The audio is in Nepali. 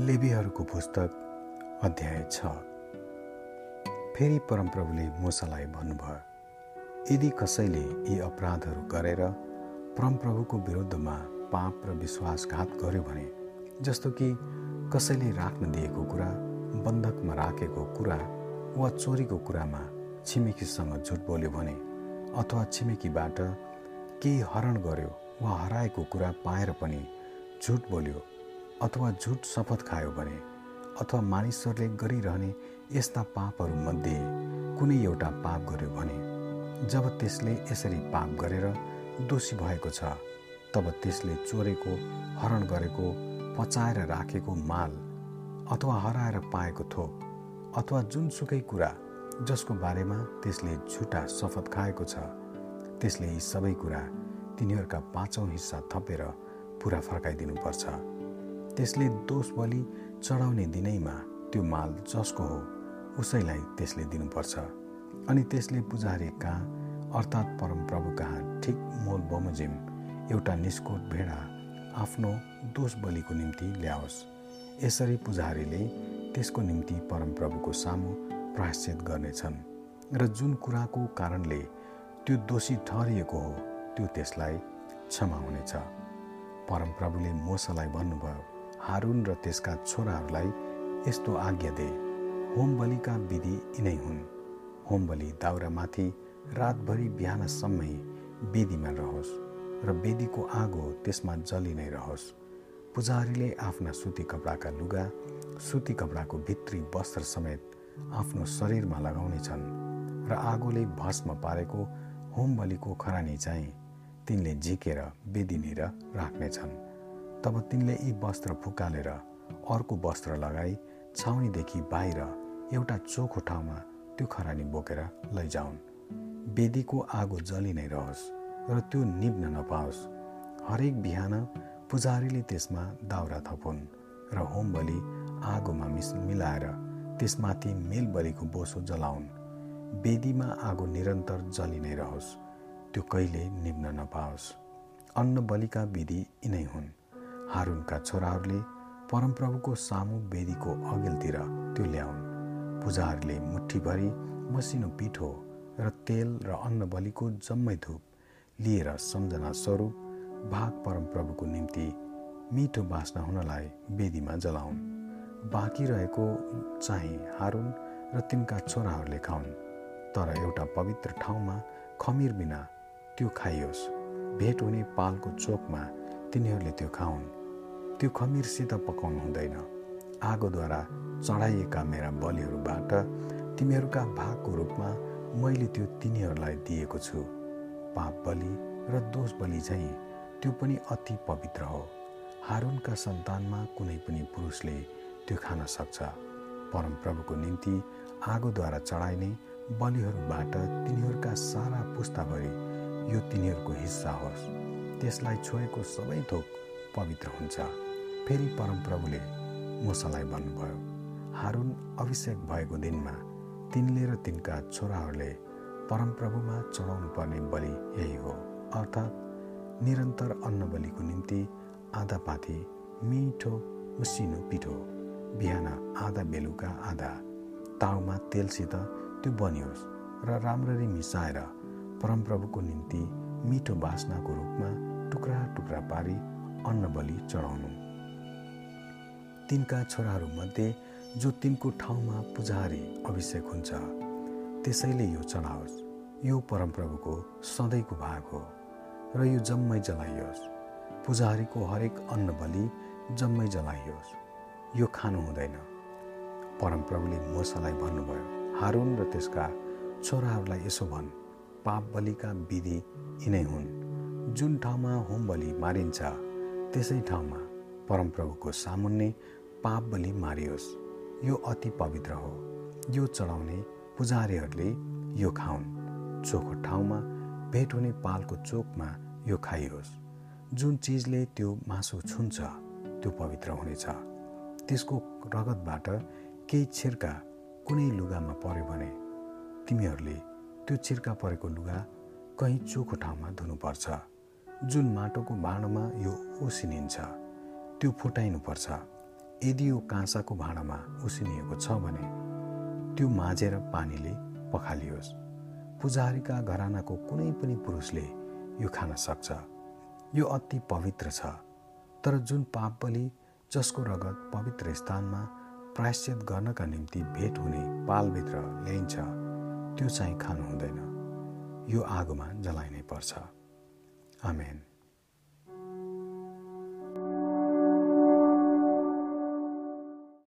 लेबीहरूको पुस्तक अध्याय छ। फेरि परमप्रभुले मोसालाई भन्नुभयो यदि कसैले यी अपराधहरू गरेर परमप्रभुको विरुद्धमा पाप र विश्वासघात गर्यो भने जस्तो कि कसैले राख्न दिएको कुरा बन्धकमा राखेको कुरा वा चोरीको कुरामा छिमेकीसँग झुट बोल्यो भने अथवा छिमेकीबाट केही हरण गर्यो वा हराएको कुरा पाएर पनि झुट बोल्यो अथवा झुट शपथ खायो भने अथवा मानिसहरूले गरिरहने यस्ता पापहरूमध्ये कुनै एउटा पाप गर्यो भने जब त्यसले यसरी पाप गरेर दोषी भएको छ तब त्यसले चोरेको हरण गरेको पचाएर राखेको माल अथवा हराएर पाएको थोक अथवा जुनसुकै कुरा जसको बारेमा त्यसले झुटा शपथ खाएको छ त्यसले यी सबै कुरा तिनीहरूका पाँचौँ हिस्सा थपेर पुरा फर्काइदिनुपर्छ। त्यसले दोष बलि चढाउने दिनैमा त्यो माल जसको हो उसैलाई त्यसले दिनुपर्छ। अनि त्यसले पुजारी कहाँ अर्थात् परमप्रभु कहाँ ठिक मोल बमोजिम एउटा निस्कोट भेडा आफ्नो दोष बलिको निम्ति ल्याओस्। यसरी पुजारीले त्यसको निम्ति परमप्रभुको सामु प्रायश्चित गर्नेछन् र जुन कुराको कारणले त्यो दोषी ठहरिएको हो त्यो त्यसलाई क्षमा हुनेछ। परमप्रभुले मोसालाई भन्नुभयो हारुन र त्यसका छोराहरूलाई यस्तो आज्ञा दे। होम बलिका विधि यिनै हुन्। होम बलि दाउरामाथि रातभरि बिहानसम्मै वेदीमा रहोस् र वेदीको आगो त्यसमा जलि नै रहोस्। पुजारीले आफ्ना सुती कपडाका लुगा सुती कपडाको भित्री वस्त्र समेत आफ्नो शरीरमा लगाउनेछन् र आगोले भस्म पारेको होम बलिको खरानी चाहिँ तिनले झिकेर बेदीनिर राख्नेछन्। तब तिनले यी वस्त्र फुकालेर अर्को वस्त्र लगाई छाउनीदेखि बाहिर एउटा चोखो ठाउँमा त्यो खरानी बोकेर लैजाउन्। वेदीको आगो जलि नै रहोस् र त्यो निप्न नपाओस्। हरेक बिहान पुजारीले त्यसमा दाउरा थपुन् र होम बलि आगोमा मिस मिलाएर त्यसमाथि मेल बलिको बोसो जलाउन्। वेदीमा आगो निरन्तर जलि नै रहोस्। त्यो कहिले निप्न नपाओस्। अन्न बलिका विधि यिनै हुन्। हारुनका छोराहरूले परमप्रभुको सामु वेदीको अघिल्तिर त्यो ल्याउन्। पूजाहरूले मुठीभरि मसिनो पिठो र तेल र अन्न बलिको जम्मै धुप लिएर सम्झना स्वरूप भाग परमप्रभुको निम्ति मिठो बाँच्न हुनलाई वेदीमा जलाउन्। बाँकी रहेको चाहिँ हारुन र तिनका छोराहरूले खाउन्। तर एउटा पवित्र ठाउँमा खमिर बिना त्यो खाइयोस्। भेट हुने पालको चोकमा तिनीहरूले त्यो खाउन्। त्यो खमिरसित पकाउनु हुँदैन। आगोद्वारा चढाइएका मेरा बलिहरूबाट तिमीहरूका भागको रूपमा मैले त्यो तिनीहरूलाई दिएको छु। पाप बलि र दोष बलि चाहिँ त्यो पनि अति पवित्र हो। हारुनका सन्तानमा कुनै पनि पुरुषले त्यो खान सक्छ। परमप्रभुको निम्ति आगोद्वारा चढाइने बलिहरूबाट तिनीहरूका सारा पुस्ताभरि यो तिनीहरूको हिस्सा होस्। त्यसलाई छोएको सबै थोक पवित्र हुन्छ। फेरि परमप्रभुले मुसालाई भन्नुभयो हारुन अभिषेक भएको दिनमा तिनले र तिनका छोराहरूले परमप्रभुमा चढाउनु पर्ने बलि यही हो। अर्थात् निरन्तर अन्न बलिको निम्ति आधा पाथी मिठो मसिनो पिठो बिहान आधा बेलुका आधा ताउमा तेलसित त्यो बनियोस् र राम्ररी मिसाएर परमप्रभुको निम्ति मिठो बास्नाको रूपमा टुक्रा टुक्रा पारी अन्न बलि चढाउनु। तिनका छोराहरूमध्ये जो तिनको ठाउँमा पुजारी अभिषेक हुन्छ त्यसैले यो चढाओस्। यो परमप्रभुको सधैँको भाग हो र यो जम्मै जलाइयोस्। पुजारीको हरेक अन्न बलि जम्मै जलाइयोस्। यो खानु हुँदैन। परमप्रभुले मोसालाई भन्नुभयो हारुन र त्यसका छोराहरूलाई यसो भन् पाप बलिका विधि यिनै हुन्। जुन ठाउँमा होम बलि मारिन्छ त्यसै ठाउँमा परमप्रभुको सामुन्ने पाप बलि मारियोस्। यो अति पवित्र हो। यो चढाउने पुजारीहरूले यो खाउन्। चोखो ठाउँमा भेट हुने पालको चोकमा यो खाइयोस्। जुन चिजले त्यो मासु छुन्छ त्यो पवित्र हुनेछ। त्यसको रगतबाट केही छिर्का कुनै लुगामा पर्यो भने तिमीहरूले त्यो छिर्का परेको लुगा कहीँ चोखो ठाउँमा धुनुपर्छ। जुन माटोको भाँडोमा यो ओसिनिन्छ त्यो फुटाइनुपर्छ। यदि यो काँसाको भाँडामा उसिनिएको छ भने त्यो माझेर पानीले पखालियोस्। पुजारीका घरानाको कुनै पनि पुरुषले यो खान सक्छ। यो अति पवित्र छ। तर जुन पाप बलि जसको रगत पवित्र स्थानमा प्रायश्चित गर्नका निम्ति भेट हुने पालभित्र ल्याइन्छ त्यो चाहिँ खानु हुँदैन। यो आगोमा जलाइनै पर्छ। आमेन।